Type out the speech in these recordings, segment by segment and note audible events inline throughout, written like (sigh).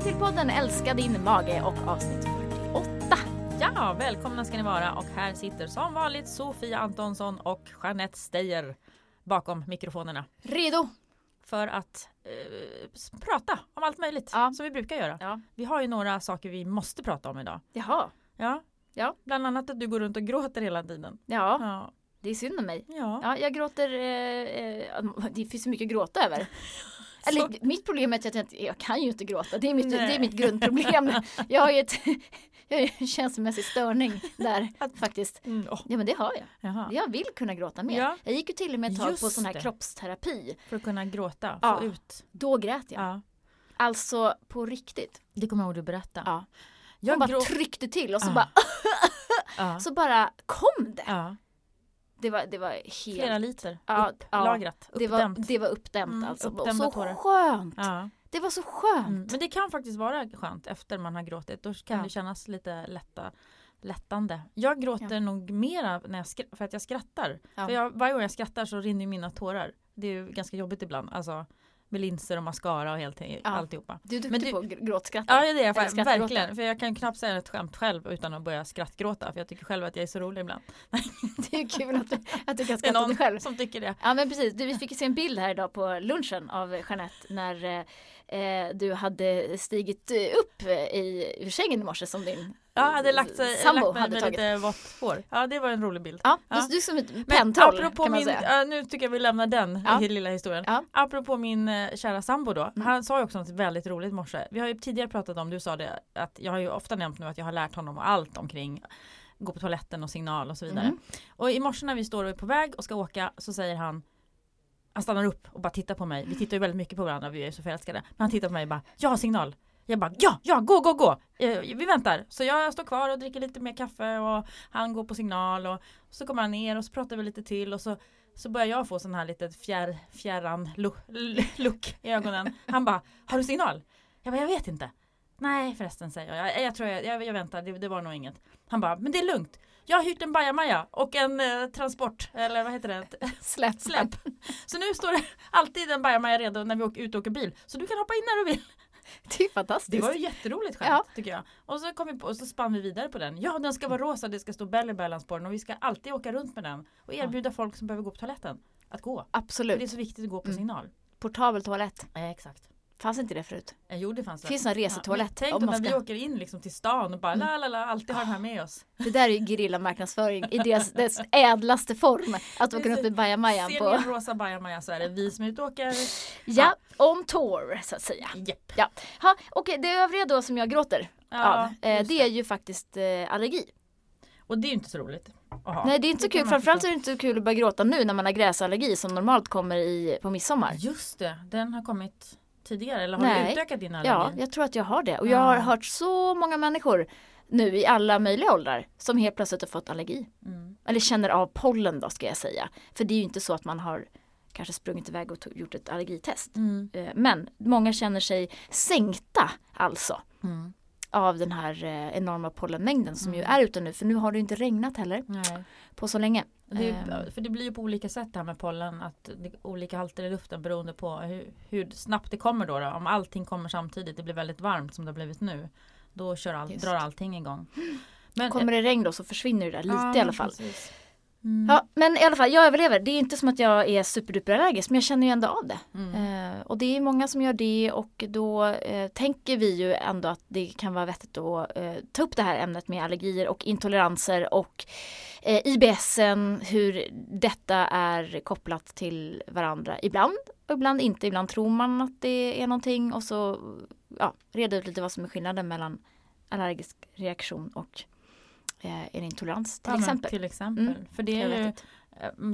välkomna till podden Älska din mage och avsnitt 48. Ja, välkomna ska ni vara och här sitter som vanligt Sofia Antonsson och Jeanette Steyer bakom mikrofonerna Redo? för att eh, prata om allt möjligt Ja. som vi brukar göra. Ja. Vi har ju några saker vi måste prata om idag. Jaha. Ja, Ja. bland annat att du går runt och gråter hela tiden. Ja, Ja, det är synd om mig. ja. Ja, jag gråter, eh, eh, det finns så mycket att gråta över. (laughs) Eller mitt problem är att jag, inte- jag kan ju inte gråta, det är mitt, det är mitt grundproblem. (laughs) Jag har ju ett, jag har en känslomässig störning där faktiskt. Mm, Ja men det har jag. jaha. Jag vill kunna gråta mer. Ja. Jag gick ju till och med ett tag på Just sån här det. kroppsterapi. För att kunna gråta, få Ja. ut. Då grät jag. Ja. Alltså på riktigt. Det kommer jag ihåg du berätta. Ja. Hon Jag bara grå... tryckte till och så bara, (laughs) så bara kom det. Ja. Det var, det var helt Flera liter Ja, ja. upplagrat, Det var, det var uppdämt Mm, alltså. Uppdämda så tårar. skönt. Ja. Det var så skönt. Mm. Men det kan faktiskt vara skönt efter man har gråtit. Då kan Ja. det kännas lite lätta, lättande. Jag gråter Ja. nog mera när jag för att jag skrattar. Ja. För jag, varje gång jag skrattar så rinner mina tårar. Det är ju ganska jobbigt ibland. Alltså med linser och mascara och helt, Ja. alltihopa. Du är duktig Men du- på att gr- gråtskratta. Ja det är jag skrattgråta. verkligen. För jag kan knappt säga ett skämt själv utan att börja skrattgråta. För jag tycker själv att jag är så rolig ibland. (laughs) Det är kul att du, att du kan (laughs) skratta åt någon dig själv. som tycker det. Ja men precis, du, vi fick ju se en bild här idag på lunchen av Jeanette när eh, du hade stigit eh, upp eh, i ur sängen i morse som din Jag hade lagt, sambo lagt mig hade med tagit. lite vått hår. Ja det var en rolig bild. Ja, Ja. Du, du som ett pentroll kan man min, säga. ja, nu tycker jag vi lämnar den Ja. i lilla historien. Ja. Apropå min eh, kära sambo då. Mm. Han sa ju också något väldigt roligt i morse. Vi har ju tidigare pratat om, du sa det, att jag har ju ofta nämnt nu att jag har lärt honom allt omkring gå på toaletten och signal och så vidare. Mm. Och i morse när vi står och är på väg och ska åka så säger han han stannar upp och bara tittar på mig. Vi tittar ju väldigt mycket på varandra, vi är så förälskade. Men han tittar på mig och bara, jag har signal. Jag bara, ja, ja, gå, gå, gå. Eh, Vi väntar. Så jag står kvar och dricker lite mer kaffe och han går på signal och så kommer han ner och så pratar vi lite till och så så börjar jag få sån här lite fjär, fjärran look, look i ögonen. Han bara, har du signal? Jag bara, jag vet inte. Nej förresten säger jag, jag, jag tror jag, jag, jag väntar, det, det var nog inget. Han bara, men det är lugnt. Jag har hyrt en bajamaja och en eh, transport, eller vad heter det? (laughs) Släpp, Släp. Så nu står det alltid en bajamaja redo när vi åker ut och åker bil. Så du kan hoppa in när du vill. (laughs) Det är fantastiskt. Det var ju jätteroligt skämt Ja. tycker jag. Och så kom vi på och så spann vi vidare på den. Ja den ska vara rosa, det ska stå belly balance på den och vi ska alltid åka runt med den. Och erbjuda folk som behöver gå på toaletten att gå. För Absolut. det är så viktigt att gå på Mm. signal. Portabel toalett. Eh, exakt. Fanns inte det förut? Eh, jo det fanns Det finns en resetoalett. Ja, tänk om när vi ska... åker in liksom till stan och bara Mm. la la la, alltid har den här med oss. Det där är ju gerillamarknadsföring i deras, (laughs) dess ädlaste form. Att åka runt med bajamajan Ser ni en rosa bajamaja så är det vi som är ute och åker. ja, on tour så att säga. Japp. Ha, Okej, det övriga då som jag gråter Ja, av, eh, det är ju faktiskt eh, allergi. Och det är ju inte så roligt. att ha. Nej, det är inte så kul. Framförallt är det inte så kul att börja gråta nu när man har gräsallergi som normalt kommer i, på midsommar. Just det, den har kommit tidigare eller har Nej. du utökat din allergi? Ja, jag tror att jag har det. Och jag har hört så många människor nu i alla möjliga åldrar som helt plötsligt har fått allergi. Mm. Eller känner av pollen då ska jag säga. För det är ju inte så att man har kanske sprungit iväg och gjort ett allergitest. Mm. Eh, Men många känner sig sänkta alltså Mm. av den här eh, enorma pollenmängden som ju Mm. är ute nu. För nu har det ju inte regnat heller Nej. på så länge. Det Ehm. för det blir ju på olika sätt det här med pollen. Att olika halter i luften beroende på hur, hur snabbt det kommer då, då. Om allting kommer samtidigt, det blir väldigt varmt som det har blivit nu. Då kör all, Just. drar allting igång. Men, Kommer det regn då så försvinner det där lite Ja, i alla fall. precis. Mm. Ja, men i alla fall, jag överlever. Det är inte som att jag är superduper allergisk men jag känner ju ändå av det. Mm. Eh, och det är många som gör det och då eh, tänker vi ju ändå att det kan vara vettigt att eh, ta upp det här ämnet med allergier och intoleranser och eh, IBSen, hur detta är kopplat till varandra ibland och ibland inte. Ibland tror man att det är någonting och så ja, reda ut lite vad som är skillnaden mellan allergisk reaktion och eh, en intolerans till Ja, exempel. Till exempel. Mm. För det är ju,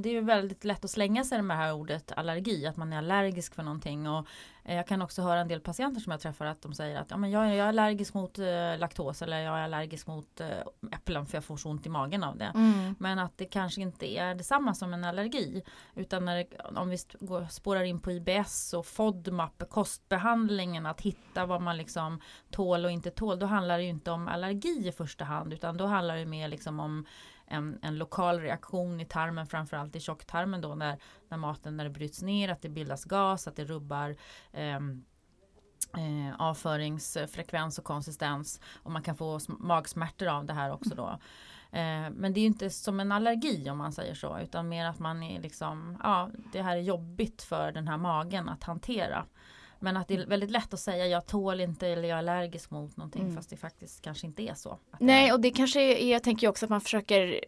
det är ju väldigt lätt att slänga sig med det här ordet allergi, att man är allergisk för någonting. Och eh, jag kan också höra en del patienter som jag träffar att de säger att ja, men jag, är- jag är allergisk mot eh, laktos eller jag är allergisk mot eh, äpplen för jag får så ont i magen av det. Mm. Men att det kanske inte är detsamma som en allergi. Utan när det, om vi går, spårar in på IBS och FODMAP, kostbehandlingen, att hitta vad man liksom tål och inte tål. Då handlar det ju inte om allergi i första hand. Utan då handlar det mer liksom om en, en lokal reaktion i tarmen, framförallt i tjocktarmen då när, när maten när det bryts ner, att det bildas gas, att det rubbar eh, eh, avföringsfrekvens och konsistens och man kan få magsmärtor av det här också då. Eh, men det är inte som en allergi om man säger så utan mer att man är liksom, ja det här är jobbigt för den här magen att hantera. Men att det är väldigt lätt att säga jag tål inte eller jag är allergisk mot någonting mm. fast det faktiskt kanske inte är så. Nej och det kanske är, jag tänker också att man försöker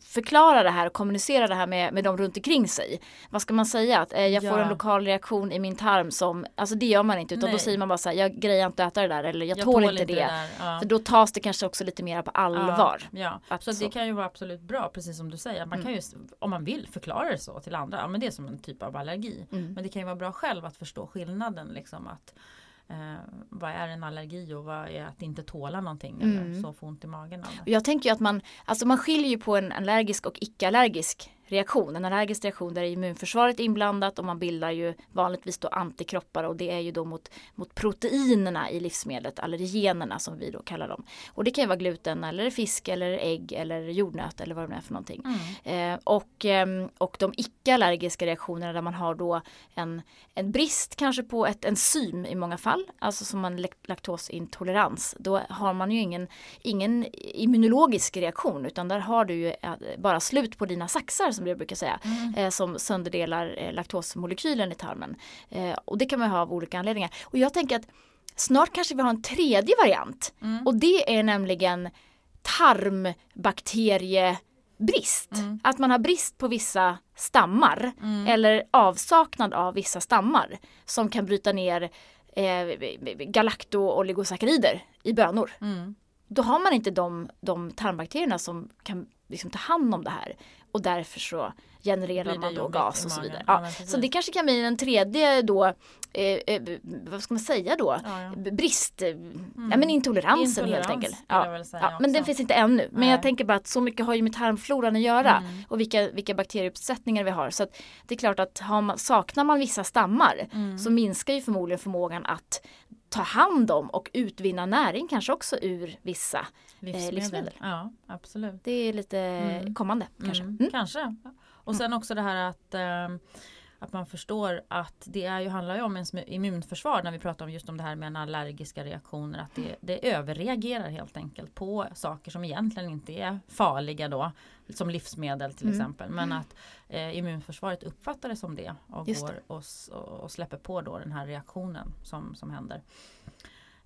förklara det här och kommunicera det här med, med dem runt omkring sig. Vad ska man säga? Att eh, jag ja. får en lokal reaktion i min tarm som, alltså det gör man inte utan Nej. då säger man bara så här, jag grejar inte att äta det där eller jag, jag tål, inte det. det ja. För då tas det kanske också lite mer på allvar. Ja, ja. så, så det kan ju vara absolut bra precis som du säger. Man mm. kan ju, om man vill förklara det så till andra, ja men det är som en typ av allergi. Mm. Men det kan ju vara bra själv att förstå skillnaden liksom att Eh, vad är en allergi och vad är att inte tåla någonting mm. eller så få ont i magen. Jag tänker att man, alltså man skiljer ju på en allergisk och icke-allergisk reaktion. En allergisk reaktion där är immunförsvaret inblandat och man bildar ju vanligtvis då antikroppar och det är ju då mot, mot proteinerna i livsmedlet, allergenerna som vi då kallar dem. Och det kan ju vara gluten eller fisk eller ägg eller jordnöt eller vad det nu är för någonting. Mm. Eh, och, eh, och de icke-allergiska reaktionerna där man har då en, en brist kanske på ett enzym i många fall, alltså som en laktosintolerans. Då har man ju ingen, ingen immunologisk reaktion utan där har du ju eh, bara slut på dina saxar som jag brukar säga, mm. eh, som sönderdelar eh, laktosmolekylen i tarmen. Eh, och det kan man ha av olika anledningar. Och jag tänker att snart kanske vi har en tredje variant mm. och det är nämligen tarmbakteriebrist. Mm. Att man har brist på vissa stammar mm. eller avsaknad av vissa stammar som kan bryta ner eh, galakto-oligosaccharider i bönor. Mm. Då har man inte de, de tarmbakterierna som kan liksom ta hand om det här. Och därför så genererar man då gas och så vidare. Ja, så det kanske kan bli en tredje då, eh, eh, vad ska man säga då, ja, ja. brist, eh, mm. ja men intoleransen Intolerans, helt enkelt. Ja. ja men den finns inte ännu. Men jag tänker bara att så mycket har ju med tarmfloran att göra mm. och vilka, vilka bakterieuppsättningar vi har. Så det är klart att man, saknar man vissa stammar mm. så minskar ju förmodligen förmågan att ta hand om och utvinna näring kanske också ur vissa livsmedel. Eh, livsmedel. Ja, absolut. Det är lite mm. kommande kanske. Mm. Mm. Kanske. Och sen också det här att eh, att man förstår att det är ju, handlar ju om ens immunförsvar när vi pratar om just om det här med allergiska reaktioner. Att det, det överreagerar helt enkelt på saker som egentligen inte är farliga då. Som livsmedel till mm. exempel. Men att eh, immunförsvaret uppfattar det som det och, går och, och, släpper på då den här reaktionen som, som händer.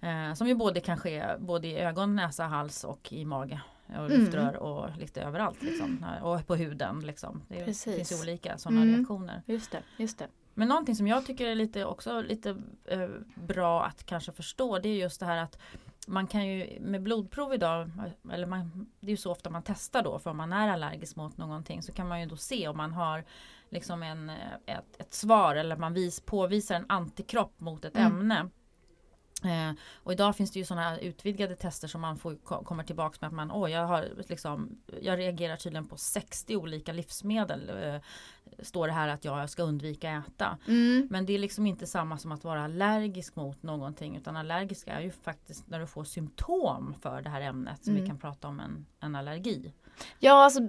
Eh, som ju både kan ske både i ögon, näsa, hals och i mage och luftrör mm. och lite överallt. Liksom. Och på huden. Liksom. Det Precis. finns olika sådana mm. reaktioner. Just det, just det. Men någonting som jag tycker är lite också lite eh, bra att kanske förstå det är just det här att man kan ju med blodprov idag, eller man, det är ju så ofta man testar då för om man är allergisk mot någonting så kan man ju då se om man har liksom en, ett, ett svar eller man vis, påvisar en antikropp mot ett mm. ämne. Eh, och idag finns det ju sådana utvidgade tester som man får kommer tillbaka med att man, åh, jag har liksom, jag reagerar tydligen på 60 olika livsmedel. Eh, står det här att jag ska undvika äta. Mm. Men det är liksom inte samma som att vara allergisk mot någonting utan allergisk är ju faktiskt när du får symptom för det här ämnet. Så mm. vi kan prata om en, en allergi. Ja, alltså,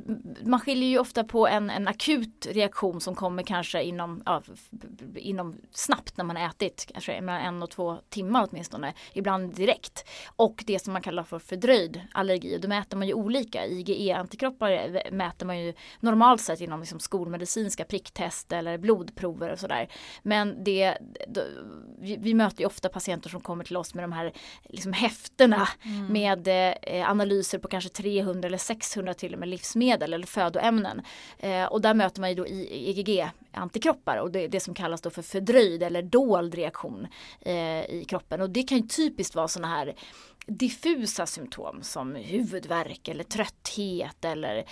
man skiljer ju ofta på en, en akut reaktion som kommer kanske inom, ja, inom snabbt när man ätit, kanske en och två timmar åtminstone, ibland direkt. Och det som man kallar för fördröjd allergi, då mäter man ju olika. IgE-antikroppar mäter man ju normalt sett inom liksom skolmedicinska pricktest eller blodprover och sådär. Men det, då, vi, vi, möter ju ofta patienter som kommer till oss med de här liksom häftena mm. med eh, analyser på kanske 300 eller 600 till och med livsmedel eller födoämnen. Eh, och där möter man ju då IgG-antikroppar och det, det som kallas då för fördröjd eller dold reaktion eh, i kroppen. Och det kan ju typiskt vara sådana här diffusa symptom som huvudvärk eller trötthet eller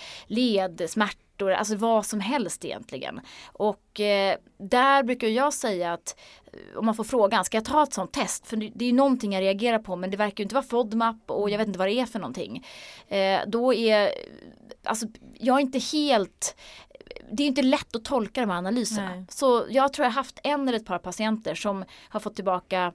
ledsmärtor, alltså vad som helst egentligen. Och eh, där brukar jag säga att eh, om man får frågan, ska jag ta ett sånt test? För det är ju någonting jag reagerar på men det verkar inte vara FODMAP och jag vet inte vad det är för någonting. Eh, då är, alltså jag är inte helt det är inte lätt att tolka de här analyserna. Nej. Så jag tror jag haft en eller ett par patienter som har fått tillbaka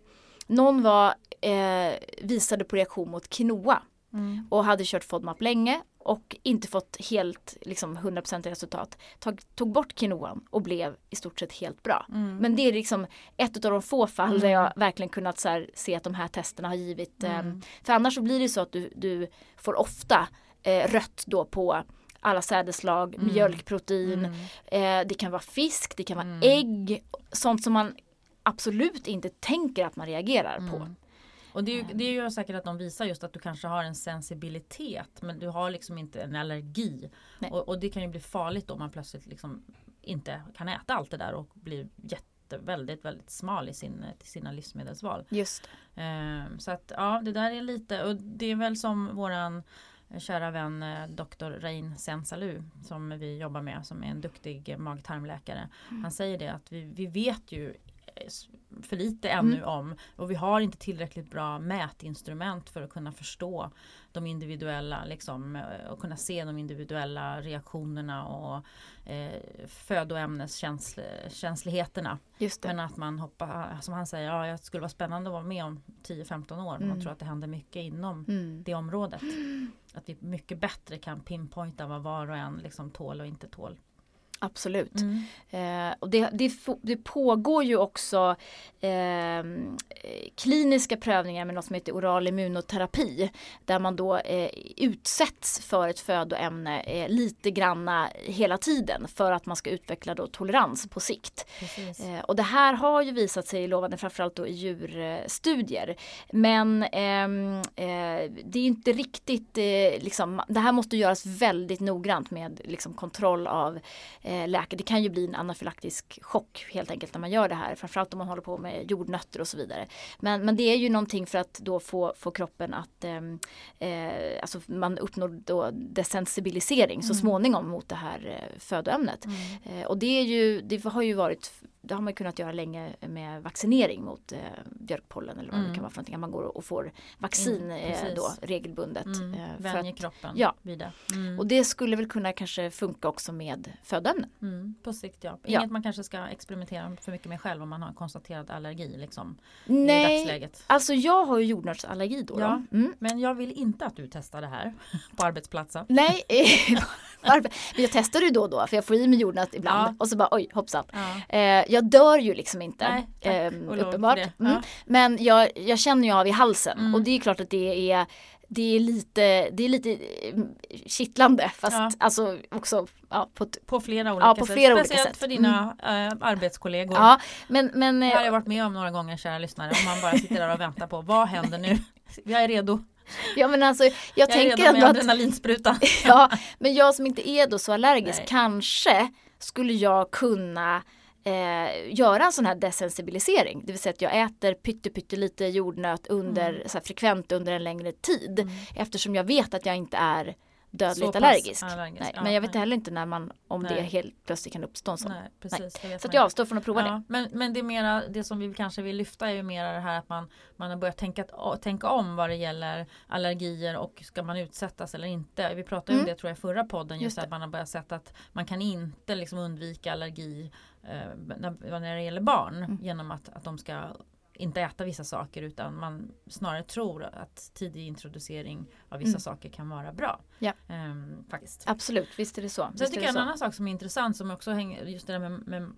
någon var, eh, visade på reaktion mot quinoa. Mm. och hade kört FODMAP länge och inte fått helt liksom 100% resultat. Tog, tog bort quinoan och blev i stort sett helt bra. Mm. Men det är liksom ett av de få fall där Mm. jag verkligen kunnat här, se att de här testerna har givit. Eh, Mm. för annars så blir det så att du, du får ofta eh, rött då på alla sädesslag, Mm. mjölkprotein, Mm. eh, det kan vara fisk, det kan vara Mm. ägg, sånt som man absolut inte tänker att man reagerar på. Mm. Och det, är ju, det ju säkert att de visar just att du kanske har en sensibilitet men du har liksom inte en allergi. Och, och det kan ju bli farligt om man plötsligt liksom inte kan äta allt det där och blir jätte, väldigt, väldigt smal i sin, sina livsmedelsval. Just Ehm, så att ja, det där är lite och det är väl som våran kära vän eh, Dr. Rein Sensalu som vi jobbar med som är en duktig mag-tarmläkare. Han säger det att vi, vi vet ju för lite ännu om och vi har inte tillräckligt bra mätinstrument för att kunna förstå de individuella liksom, eh, och kunna se de individuella reaktionerna och eh, födoämneskänsligheterna. Men att man hoppar, som han säger, ja, jag skulle vara spännande att vara med om 10-15 år. Man Mm. tror att det händer mycket inom Mm. det området. (gasps) Att vi mycket bättre kan pinpointa vad var och en liksom tål och inte tål. Absolut. Mm. Eh, och det, det, det pågår ju också eh, kliniska prövningar med något som heter oral immunoterapi. Där man då eh, utsätts för ett födoämne eh, lite granna hela tiden för att man ska utveckla då tolerans på sikt. Eh, och det här har ju visat sig lovande framförallt då i djurstudier. Men ehm, eh, det är inte riktigt, liksom, det här måste göras väldigt noggrant med liksom, kontroll av eh, läkare. Det kan ju bli en anafylaktisk chock helt enkelt när man gör det här. Framförallt om man håller på med jordnötter och så vidare. Men, men det är ju någonting för att då få, få kroppen att ehm, eh, alltså man uppnår då desensibilisering så Mm. småningom mot det här eh, födoämnet. Mm. Eh, och det är ju, det har ju varit, det har man kunnat göra länge med vaccinering mot eh, björkpollen eller vad det Mm. kan vara för någonting. Att man går och får vaccin Mm, eh, då regelbundet. Mm. Eh, för Vänjer att, kroppen ja. vid det. Mm. och det skulle väl kunna kanske funka också med födoämnen. Mm. På sikt ja. Ja. Inget man kanske ska experimentera för mycket med själv om man har en konstaterad allergi liksom, i Nej, dagsläget. alltså jag har ju jordnötsallergi då. Ja. då. Mm. Men jag vill inte att du testar det här (laughs) på arbetsplatsen. Nej, eh? (laughs) Men jag testar ju då och då för jag får i mig jordnöt ibland Ja. och så bara oj hoppsan. Ja. Eh, jag dör ju liksom inte. Nej, ehm, för uppenbart. det. Mm. Ja. Men jag, jag känner ju av i halsen Mm. och det är klart att det är det är lite, det är lite eh, kittlande fast Ja. alltså också ja, på På flera olika Ja, på sätt. flera olika Speciellt sätt. för dina eh, arbetskollegor. ja men, men Det eh, här har jag varit med om några gånger kära lyssnare. Om man bara sitter där och väntar på vad händer nu? (laughs) Jag är redo. ja men alltså jag, Jag är tänker redo med adrenalinsprutan. (laughs) ja, men jag som inte är då så allergisk Nej. kanske skulle jag kunna eh, göra en sån här desensibilisering. Det vill säga att jag äter pytte, pytte lite jordnöt under, Mm. så frekvent under en längre tid. Eftersom jag vet att jag inte är dödligt Så allergisk. allergisk. Nej, Ja, men jag vet nej. heller inte när man, om det Nej. helt plötsligt kan uppstå en sån. Nej, precis. Det Så jag inte. avstår från att prova det. Ja, men, men det är mera det som vi kanske vill lyfta är ju mera det här att man, man har börjat tänka, tänka om vad det gäller allergier och ska man utsättas eller inte. Vi pratade Mm. om det tror jag i förra podden just, Just det. att man har börjat sett att man kan inte liksom undvika allergi eh, när, när det gäller barn Mm. genom att, att de ska inte äta vissa saker utan man snarare tror att tidig introducering av vissa Mm. saker kan vara bra. Ja. Ehm, faktiskt. Absolut, visst är det så. Sen Visst tycker jag en så. annan sak som är intressant som också hänger just det där med, med,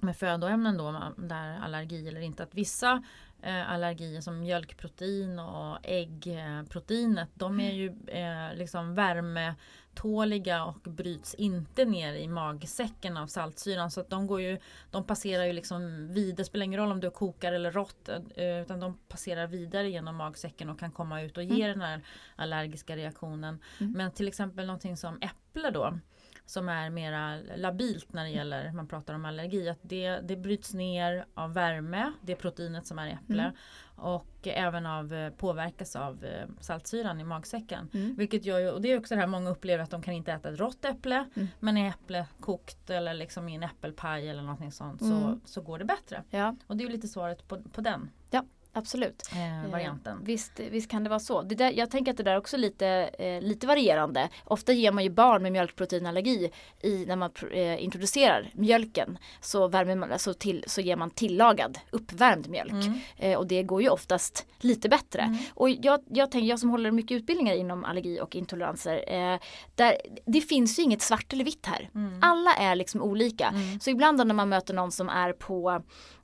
med födoämnen då, där allergi eller inte. Att vissa eh, allergier som mjölkprotein och äggproteinet de är ju eh, liksom värmetåliga och bryts inte ner i magsäcken av saltsyran. Så att de går ju, de passerar ju liksom vidare, det spelar ingen roll om du kokar eller rått eh, utan de passerar vidare genom magsäcken och kan komma ut och ge den här allergiska reaktionen. Mm. Men till exempel någonting som äpple då som är mera labilt när det gäller, man pratar om allergi, att det, det bryts ner av värme, det proteinet som är i äpple Mm. Och även av, eh, påverkas av eh, saltsyran i magsäcken. Mm. Vilket gör ju, och det är också det här många upplever att de kan inte äta ett rått äpple Mm. men är äpple kokt eller liksom i en äppelpaj eller någonting sånt så, Mm. så går det bättre. Ja, Och det är ju lite svaret på, på den. Absolut. eh, varianten. Eh, visst, visst kan det vara så. Det där, jag tänker att det där också är lite, eh, lite varierande. Ofta ger man ju barn med mjölkproteinallergi i, när man eh, introducerar mjölken så, värmer man, alltså till, så ger man tillagad uppvärmd mjölk. Mm. Eh, och det går ju oftast lite bättre. Mm. Och jag, jag tänker, jag som håller mycket utbildningar inom allergi och intoleranser. Eh, där, det finns ju inget svart eller vitt här. Mm. Alla är liksom olika. Mm. Så ibland då när man möter någon som är på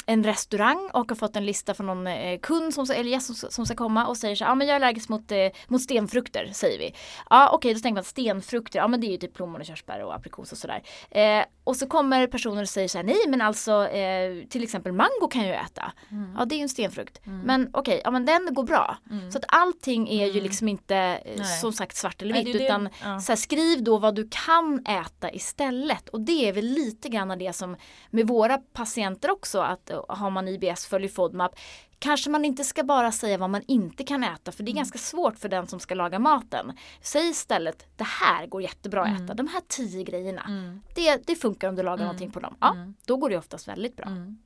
en restaurang och har fått en lista från någon eh, kund som, eller gäst som, som ska komma och säger så ja ah, men jag är allergisk mot, eh, mot stenfrukter säger vi. Ja okej då tänker man att stenfrukter, ja men det är ju typ plommon och körsbär och aprikos och sådär. Eh, och så kommer personer och säger så här nej men alltså eh, till exempel mango kan jag ju äta. Mm. Ja det är ju en stenfrukt. Mm. Men okej, ja men den går bra. Mm. Så att allting är ju Mm. liksom inte eh, Nej. som sagt svart eller vitt utan ja. så här, skriv då vad du kan äta istället. Och det är väl lite grann det som med våra patienter också att eh, har man IBS följer FODMAP Kanske man inte ska bara säga vad man inte kan äta för det är Mm. ganska svårt för den som ska laga maten. Säg istället det här går jättebra att Mm. äta, de här tio grejerna. Mm. Det, det funkar om du lagar Mm. någonting på dem. Ja, Mm. då går det oftast väldigt bra. Mm.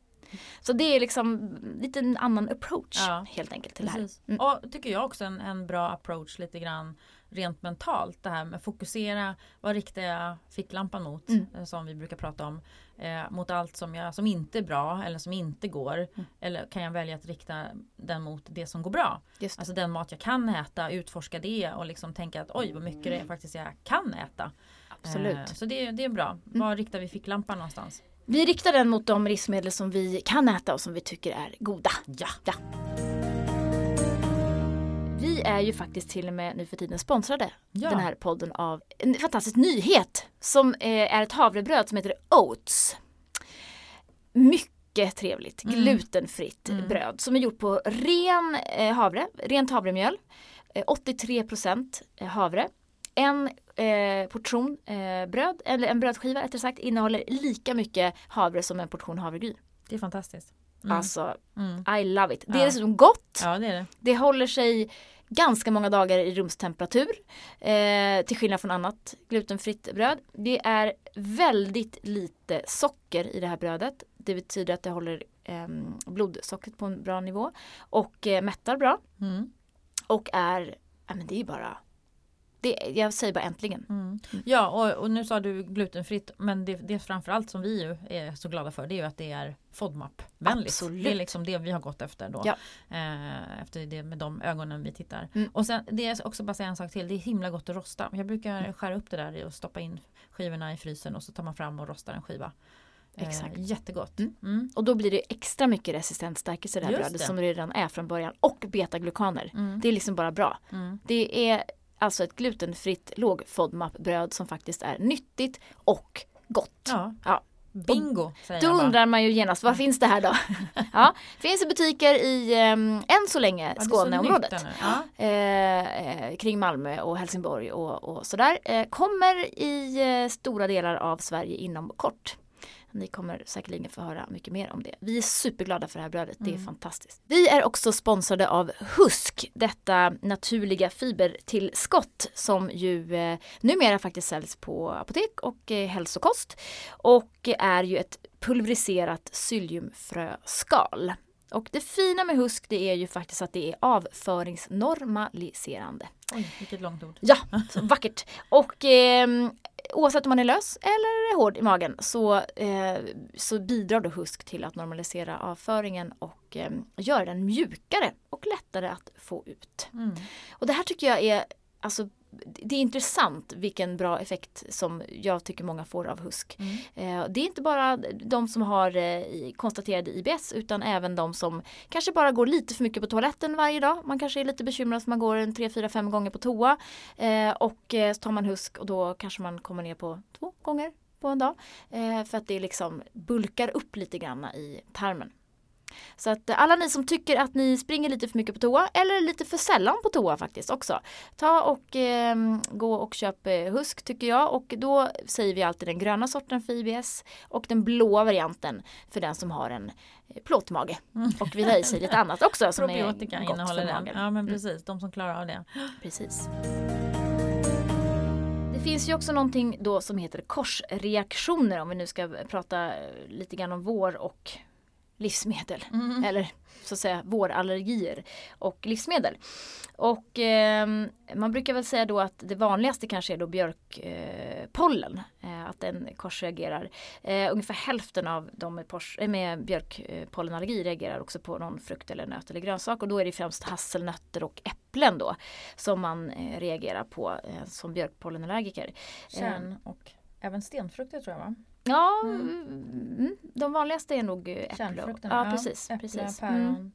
Så det är liksom lite en annan approach Ja, helt enkelt till det här. Precis. Mm. Och tycker jag också en, en bra approach lite grann rent mentalt. Det här med fokusera, vad riktar jag ficklampan mot? Mm. eh, Som vi brukar prata om. Eh, mot allt som, jag, som inte är bra eller som inte går. Mm. Eller kan jag välja att rikta den mot det som går bra? Alltså den mat jag kan äta, utforska det och liksom tänka att oj vad mycket det är faktiskt jag kan äta. Absolut. Eh, så det, det är bra. Mm. Var riktar vi ficklampan någonstans? Vi riktar den mot de livsmedel som vi kan äta och som vi tycker är goda. Ja! Vi är ju faktiskt till och med nu för tiden sponsrade Ja. den här podden av en fantastisk nyhet som eh, är ett havrebröd som heter Oats. Mycket trevligt, Mm. glutenfritt Mm. bröd som är gjort på ren eh, havre, rent havremjöl. Eh, 83% havre. En eh, portion eh, bröd, eller en brödskiva rättare sagt, innehåller lika mycket havre som en portion havregryn. Det är fantastiskt. Mm. Alltså, Mm. I love it. Det är Ja. dessutom gott. Ja det är det. Det håller sig ganska många dagar i rumstemperatur. Eh, till skillnad från annat glutenfritt bröd. Det är väldigt lite socker i det här brödet. Det betyder att det håller eh, blodsockret på en bra nivå. Och eh, mättar bra. Mm. Och är, ja men det är ju bara, det, jag säger bara äntligen. Mm. Ja och, och nu sa du glutenfritt men det, det framförallt som vi ju är så glada för det är ju att det är FODMAP-vänligt. Det är liksom det vi har gått efter då. Ja. Eh, efter det med de ögonen vi tittar. Mm. Och sen det är också bara säga en sak till. Det är himla gott att rosta. Jag brukar skära upp det där och stoppa in skivorna i frysen och så tar man fram och rostar en skiva. Eh, Exakt. jättegott. Mm. Mm. Och då blir det extra mycket resistent stärkelse i det här Just brödet det. som det redan är från början. Och betaglukaner. Mm. Det är liksom bara bra. Mm. Det är alltså ett glutenfritt låg FODMAP-bröd som faktiskt är nyttigt och gott. Ja. Ja. Bingo säger Då jag bara. undrar man ju genast, vad finns det här då? (laughs) ja, finns i butiker i, um, än så länge, Ja, Skåneområdet. Ja. Eh, eh, kring Malmö och Helsingborg och, och sådär. Eh, kommer i eh, stora delar av Sverige inom kort. Ni kommer säkerligen få höra mycket mer om det. Vi är superglada för det här brödet, det är Mm. fantastiskt. Vi är också sponsrade av Husk, detta naturliga fibertillskott som ju eh, numera faktiskt säljs på apotek och eh, hälsokost. Och är ju ett pulveriserat psylliumfröskal. Och det fina med Husk det är ju faktiskt att det är avföringsnormaliserande. Oj, vilket långt ord. Ja, (laughs) vackert. Och eh, oavsett om man är lös eller hård i magen så, eh, så bidrar då Husk till att normalisera avföringen och eh, göra den mjukare och lättare att få ut. Mm. Och det här tycker jag är Alltså, det är intressant vilken bra effekt som jag tycker många får av Husk. Mm. Eh, Det är inte bara de som har eh, konstaterade IBS utan även de som kanske bara går lite för mycket på toaletten varje dag. Man kanske är lite bekymrad för man går en 3, 4, 5 gånger på toa. Eh, Och så tar man Husk och då kanske man kommer ner på två gånger på en dag. För att det liksom bulkar upp lite grann i tarmen. Så att eh, alla ni som tycker att ni springer lite för mycket på toa eller lite för sällan på toa faktiskt också. Ta och eh, gå och köp eh, Husk tycker jag och då säger vi alltid den gröna sorten för IBS och den blåa varianten för den som har en eh, plåtmage. Och vill ha i sig lite annat också som är gott innehåller för den. magen. Ja men Mm. precis, de som klarar av det. Precis. Det finns ju också någonting då som heter korsreaktioner om vi nu ska prata lite grann om vår och livsmedel. Mm. Eller så att säga vårallergier och livsmedel. Och eh, man brukar väl säga då att det vanligaste kanske är då björkpollen. Eh, att den korsreagerar. Eh, ungefär hälften av de med, eh, med björkpollenallergi reagerar också på någon frukt eller nöt eller grönsak. Och då är det främst hasselnötter och äpplen då som man eh, reagerar på eh, som björkpollenallergiker. Kärn och även stenfrukter tror jag va? Ja, Mm. mm. de vanligaste är nog eh, äpple. Ja, precis. Äpple, precis. päron. Mm,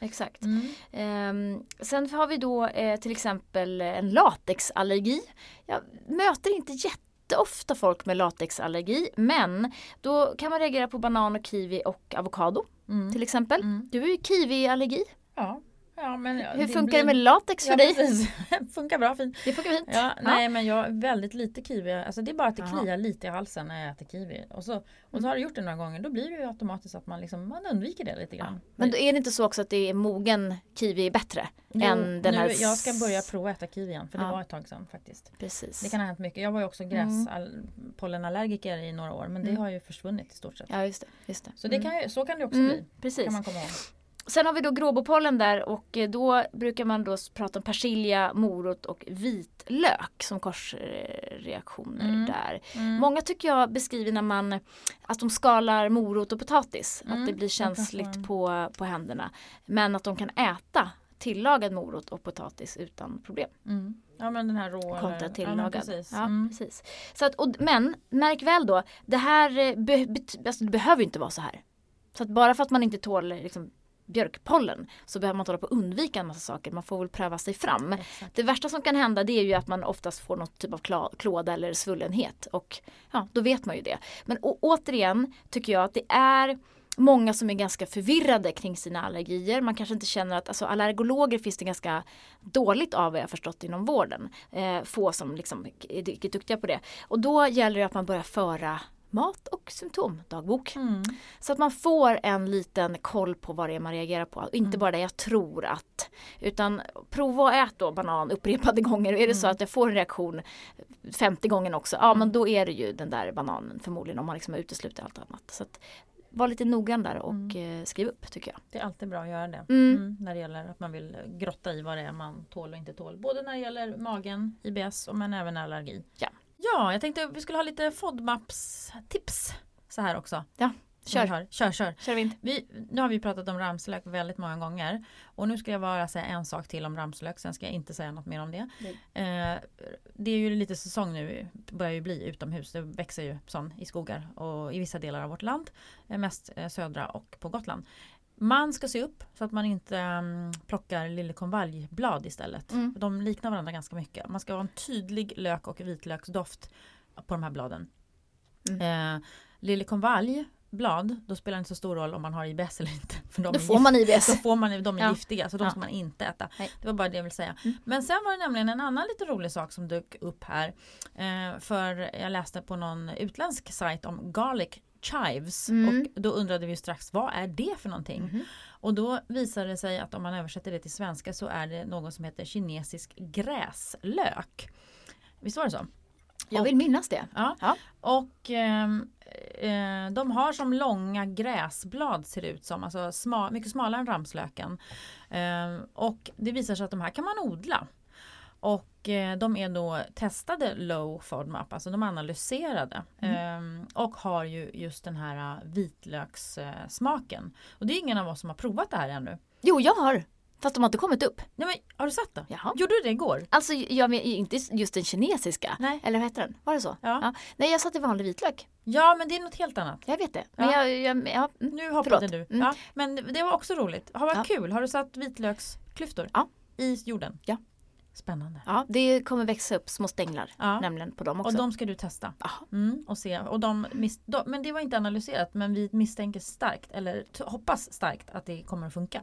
exakt. Mm. Ehm, sen har vi då eh, till exempel en latexallergi. Jag möter inte jätteofta folk med latexallergi men då kan man reagera på banan och kiwi och avokado Mm. till exempel. Mm. Du är ju kiwiallergi. Ja. Ja, men Hur funkar det med latex för ja, dig? Precis. (laughs) funkar bra fint. Det funkar fint. Ja, nej men jag har väldigt lite kiwi. Alltså det är bara att det Jaha. kliar lite i halsen när jag äter kiwi. Och så, och så har du gjort det några gånger. Då blir det ju automatiskt att man, liksom, man undviker det lite grann. Men är det inte så också att det är mogen kiwi är bättre Jo, än den nu, här... Jag ska börja prova äta kiwi igen. För det Ja. var ett tag sedan faktiskt. Precis. Det kan ha hänt mycket. Jag var ju också Mm. gräspollenallergiker i några år. Men det Mm. har ju försvunnit i stort sett. Ja just det. Just det. Så, det Mm. kan så kan det också Mm, bli. Precis. Kan man komma ihåg. Sen har vi då gråbopollen där och eh, då brukar man då prata om persilja, morot och vitlök som korsreaktioner Mm. där. Mm. Många tycker jag beskriver när man att de skalar morot och potatis. Mm, Att det blir känsligt på, på händerna. Men att de kan äta tillagad morot och potatis utan problem. Mm. Ja men den här rå Kontra tillagad. Ja, precis. Ja, Mm. precis. Så att, och, men märk väl då, det här eh, be, bet- alltså, det behöver inte vara så här. Så att bara för att man inte tål liksom, björkpollen så behöver man inte hålla på att undvika en massa saker. Man får väl pröva sig fram. Exakt. Det värsta som kan hända det är ju att man oftast får något typ av klåda eller svullenhet och ja, då vet man ju det. Men återigen tycker jag att det är många som är ganska förvirrade kring sina allergier. Man kanske inte känner att, alltså allergologer finns det ganska dåligt av vad jag förstått inom vården. Eh, få som liksom är duktiga på det. Och då gäller det att man börjar föra mat och symptomdagbok. Mm. Så att man får en liten koll på vad det är man reagerar på. Inte Mm. bara det jag tror att. Utan prova att äta då banan upprepade (laughs) gånger. Är det så Mm. att jag får en reaktion 50 gånger också. Ja men då är det ju den där bananen förmodligen om man liksom uteslutit allt annat. Så att var lite noggrann där och Mm. eh, skriv upp tycker jag. Det är alltid bra att göra det. Mm. Mm, när det gäller att man vill grotta i vad det är man tål och inte tål. Både när det gäller magen, IBS och men även allergi. Ja. Ja, jag tänkte vi skulle ha lite FODMAPs-tips så här också. Ja, kör. har. Kör, kör. Kör vi. Vi, nu har vi pratat om ramslök väldigt många gånger. Och nu ska jag bara säga en sak till om ramslök. Sen ska jag inte säga något mer om det. Eh, det är ju lite säsong nu. Börjar ju bli utomhus. Det växer ju sån i skogar och i vissa delar av vårt land. Eh, mest eh, södra och på Gotland. Man ska se upp så att man inte um, plockar liljekonvaljblad istället. Mm. De liknar varandra ganska mycket. Man ska ha en tydlig lök och vitlöksdoft på de här bladen. Mm. Eh, liljekonvaljblad, då spelar det inte så stor roll om man har IBS eller inte. För de Då får man Då IBS. får man, de är Ja. giftiga så de Ja. ska man inte äta. Nej. Det var bara det jag ville säga. Mm. Men sen var det nämligen en annan lite rolig sak som dök upp här. Eh, för jag läste på någon utländsk sajt om garlic chives. Mm. Och då undrade vi strax vad är det för någonting? Mhm. Och då visade det sig att om man översätter det till svenska så är det något som heter kinesisk gräslök. Visst var det så? Jag vill minnas det. Ja. Ja. Och ehm, eh, de har som långa gräsblad ser det ut som, alltså sma, mycket smalare än ramslöken. Ehm, och det visar sig att de här kan man odla. Och eh, de är då testade low FODMAP, alltså de analyserade. Mm. Ehm, och har ju just den här eh, vitlökssmaken. Och det är ingen av oss som har provat det här ännu. Jo jag har. Fast de har inte kommit upp. Nej, men, har du sett det? Jaha. Gjorde du det igår? Alltså jag men inte just den kinesiska. Nej. Eller vad heter den? Var det så? Ja. Nej jag satte vanlig vitlök. Ja men det är något helt annat. Jag vet det. Men Ja. jag, jag, ja, mm. Nu hoppade Förlåt. du. Mm. Ja, men det var också roligt. Har varit Ja. kul. Har du satt vitlöksklyftor Ja. i jorden? Ja. Spännande. ja, det kommer växa upp små stänglar Ja. nämligen på dem också. Och de ska du testa. Ja. Mm, och se. Och de, de, men det var inte analyserat men vi misstänker starkt eller hoppas starkt att det kommer att funka.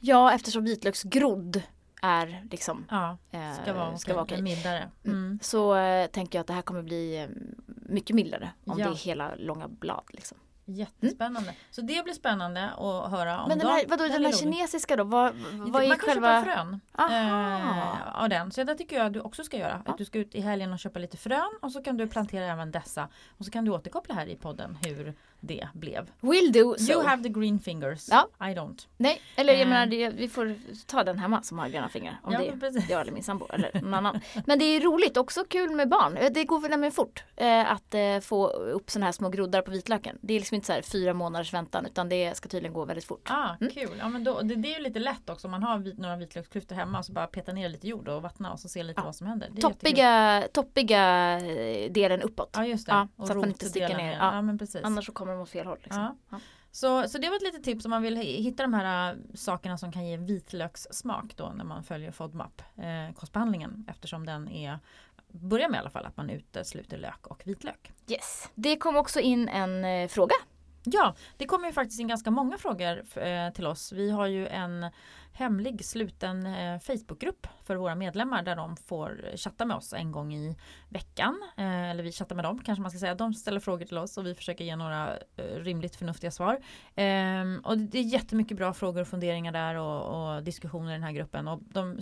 Ja, eftersom vitlöksgrodd är liksom Ja, eh, ska vara, ska vara okej. mildare. Mm. Så eh, tänker jag att det här kommer bli eh, mycket mildare om Ja. det är hela långa blad. Liksom. Jättespännande. Så det blir spännande att höra om Men den här, vadå, är den här kinesiska då? Vad, vad är Man kan själva... köpa frön eh, av den. Så det tycker jag att du också ska göra. Ja. Att du ska ut i helgen och köpa lite frön och så kan du plantera även dessa. Och så kan du återkoppla här i podden hur det blev. Will do so. You have the green fingers, Ja. I don't. Nej, eller jag Eh. menar det, vi får ta den hemma som har gröna fingrar. Om Ja, det precis. är jag eller min sambo eller någon annan. Men det är roligt, också kul med barn. Eh, Det går väl nämligen fort eh, att eh, få upp sådana här små groddar på vitlöken. Det är liksom inte så här fyra månaders väntan utan det ska tydligen gå väldigt fort. Ah, kul. Ja, men då, det, det är ju lite lätt också om man har vit, några vitlöksklyftor hemma så bara peta ner lite jord och vattna och så se lite Ja. vad som händer. Toppiga, toppiga eh, delen uppåt. Ja just det. Ja, Och så att man inte sticker ner. ner. Ja. Ja. men precis. Annars så kommer de åt fel håll. Liksom. Ja. Ja. Så, så det var ett litet tips om man vill hitta de här äh, sakerna som kan ge vitlökssmak då när man följer FODMAP eh, kostbehandlingen eftersom den är Börja med i alla fall att man utesluter lök och vitlök. Yes. Det kom också in en eh, fråga. Ja, det kommer ju faktiskt in ganska många frågor eh, till oss. Vi har ju en hemlig sluten eh, Facebookgrupp för våra medlemmar där de får chatta med oss en gång i veckan. Eh, eller vi chattar med dem kanske man ska säga. De ställer frågor till oss och vi försöker ge några eh, rimligt förnuftiga svar. Ehm, och det är jättemycket bra frågor och funderingar där och, och diskussioner i den här gruppen. Och de,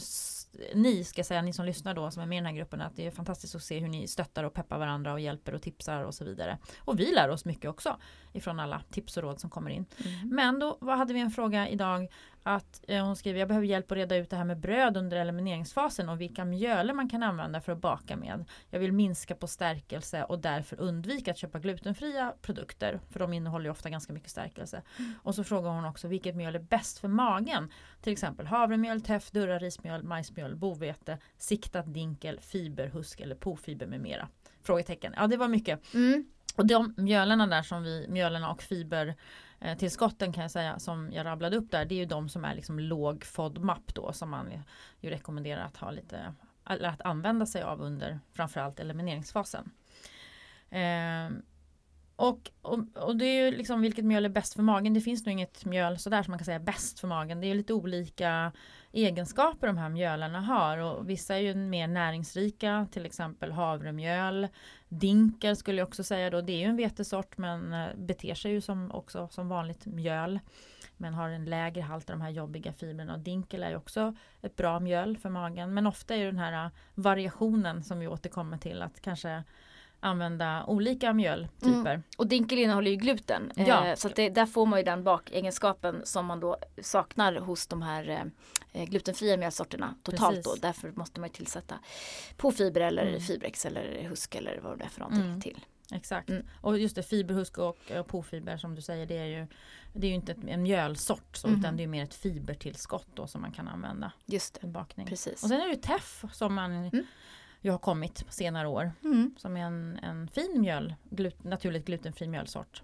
ni ska säga, ni som lyssnar då som är med i den här gruppen att det är fantastiskt att se hur ni stöttar och peppar varandra och hjälper och tipsar och så vidare. Och vi lär oss mycket också ifrån alla tips och råd som kommer in. Men då vad hade vi en fråga idag att eh, hon skriver jag behöver hjälp att reda ut det här med bröd under elimineringsfasen och vilka mjöler man kan använda för att baka med. Jag vill minska på stärkelse och därför undvika att köpa glutenfria produkter för de innehåller ju ofta ganska mycket stärkelse. Och så frågar hon också vilket mjöl är bäst för magen. Till exempel havremjöl, teff, durra rismjöl, majsmjöl, bovete, siktat dinkel, fiber, husk eller pofiber med mera. Frågetecken. Ja det var mycket. Mm. Och de mjölerna där som vi, mjölerna och fiber eh, tillskotten kan jag säga som jag rabblade upp där det är ju de som är liksom låg FODMAP då som man ju- rekommenderar att ha lite eller att använda sig av under framförallt elimineringsfasen. Eh, och, och, och det är ju liksom vilket mjöl är bäst för magen. Det finns nog inget mjöl sådär som man kan säga bäst för magen. Det är ju lite olika egenskaper de här mjölarna har och vissa är ju mer näringsrika, till exempel havremjöl. Dinkel skulle jag också säga då, det är ju en vetesort men eh, beter sig ju som, också som vanligt mjöl. Men har en lägre halt av de här jobbiga fibrerna. Och dinkel är ju också ett bra mjöl för magen. Men ofta är ju den här eh, variationen som vi återkommer till att kanske använda olika mjöltyper. Och dinkel innehåller ju gluten. Ja. Eh, så det, där får man ju den bakegenskapen som man då saknar hos de här eh, glutenfria mjölsorterna totalt Precis. då. Därför måste man ju tillsätta påfiber eller Mm. fibrex eller husk eller vad det är för någonting Mm. till. Exakt. Mm. Och just det fiberhusk och, och pofiber som du säger det är ju Det är ju inte ett, en mjölsort så, Mhm. utan det är mer ett fibertillskott då som man kan använda Just det, bakning. precis. Och sen är det teff som man Mm. Ju har kommit på senare år. Mm. Som är en, en fin mjöl, glut, naturligt glutenfri mjölsort.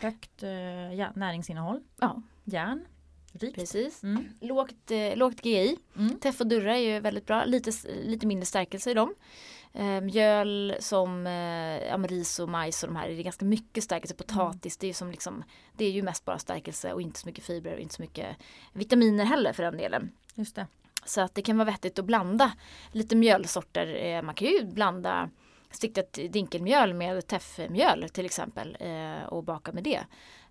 Högt eh, ja, näringsinnehåll, Ja, järn, rikt. precis. Mm. Lågt, eh, lågt GI. Mm. Teff och durra är ju väldigt bra. Lite, lite mindre stärkelse i dem. Eh, mjöl som eh, ris och majs och de här är det ganska mycket stärkelse. Potatis det är ju som liksom Det är ju mest bara stärkelse och inte så mycket fibrer och inte så mycket vitaminer heller för den delen. Just det. Så att det kan vara vettigt att blanda lite mjölsorter. Eh, man kan ju blanda stickat dinkelmjöl med teffmjöl till exempel eh, och baka med det.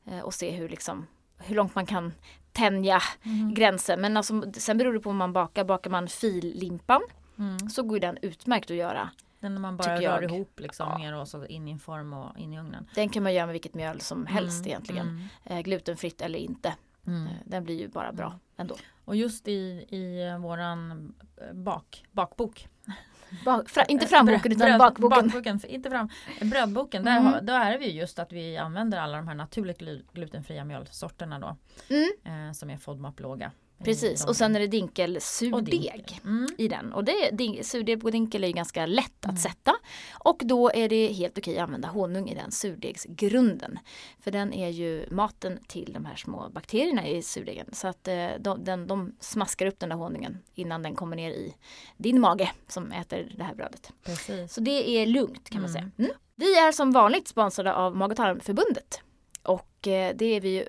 Eh, och se hur, liksom, hur långt man kan tänja Mhm. gränsen. Men alltså, sen beror det på om man bakar. Bakar man fillimpan Mm. så går den utmärkt att göra. Den när man bara rör ihop liksom Ja. mer och så in i en form och in i ugnen. Den kan man göra med vilket mjöl som helst Mm, egentligen. mm, glutenfritt eller inte. Mm. Eh, den blir ju bara bra Mm. ändå. Och just i, i eh, våran eh, bak, bakbok. (laughs) Ba- fra, inte framboken utan Bröd- bakboken. bakboken inte fram, brödboken, där, Mm. då är ju just att vi använder alla de här naturligt glu- glutenfria mjölsorterna då. Mm, Eh, som är FODMAP-låga. Eh, precis, de- och sen är det dinkelsurdeg. dinkel. Mm. i den. Och det, din- surdeg på dinkel är ju ganska lätt att Mm. sätta. Och då är det helt okej att använda honung i den surdegsgrunden. För den är ju maten till de här små bakterierna i surdegen. Så att eh, de, den, de smaskar upp den där honungen innan den kommer ner i din mage som äter det här brödet. Precis. Så det är lugnt kan man Mm. säga. Mm. Vi är som vanligt sponsrade av Mag och tarmförbundet. Och eh, det är vi ju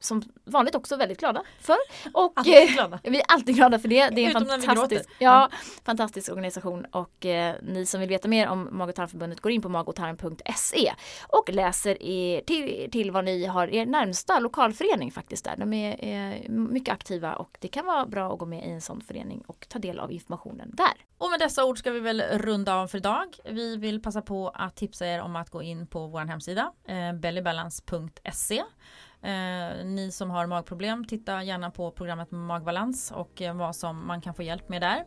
som vanligt också väldigt glada för. Och Alltid glada. vi är alltid glada för det. Det är en Utom fantastisk, ja, fantastisk organisation och eh, ni som vill veta mer om Mag och tarmförbundet går in på magotarm.se och läser er till, till vad ni har er närmsta lokalförening faktiskt där. De är, är mycket aktiva och det kan vara bra att gå med i en sån förening och ta del av informationen där. Och med dessa ord ska vi väl runda av för idag. Vi vill passa på att tipsa er om att gå in på vår hemsida eh, bellybalance.se Eh, ni som har magproblem, titta gärna på programmet Magbalans och eh, vad som man kan få hjälp med där.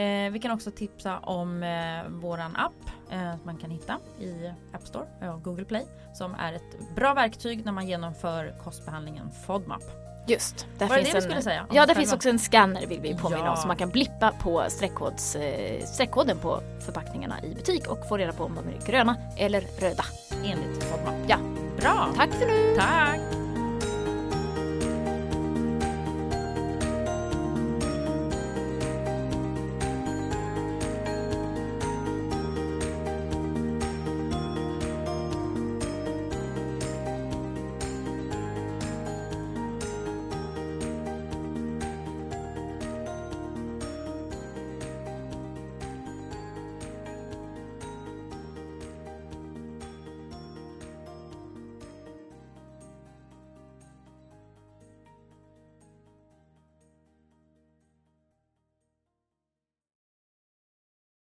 Eh, vi kan också tipsa om eh, våran app eh, man kan hitta i App Store och Google Play som är ett bra verktyg när man genomför kostbehandlingen FODMAP. Just, där Var det finns det vi en, skulle säga? Ja, själva? finns också en scanner vill vi påminna Ja. om så man kan blippa på streckkods, eh, streckkoden på förpackningarna i butik och få reda på om de är gröna eller röda. Enligt FODMAP. Ja. Bra! Tack för nu! Tack!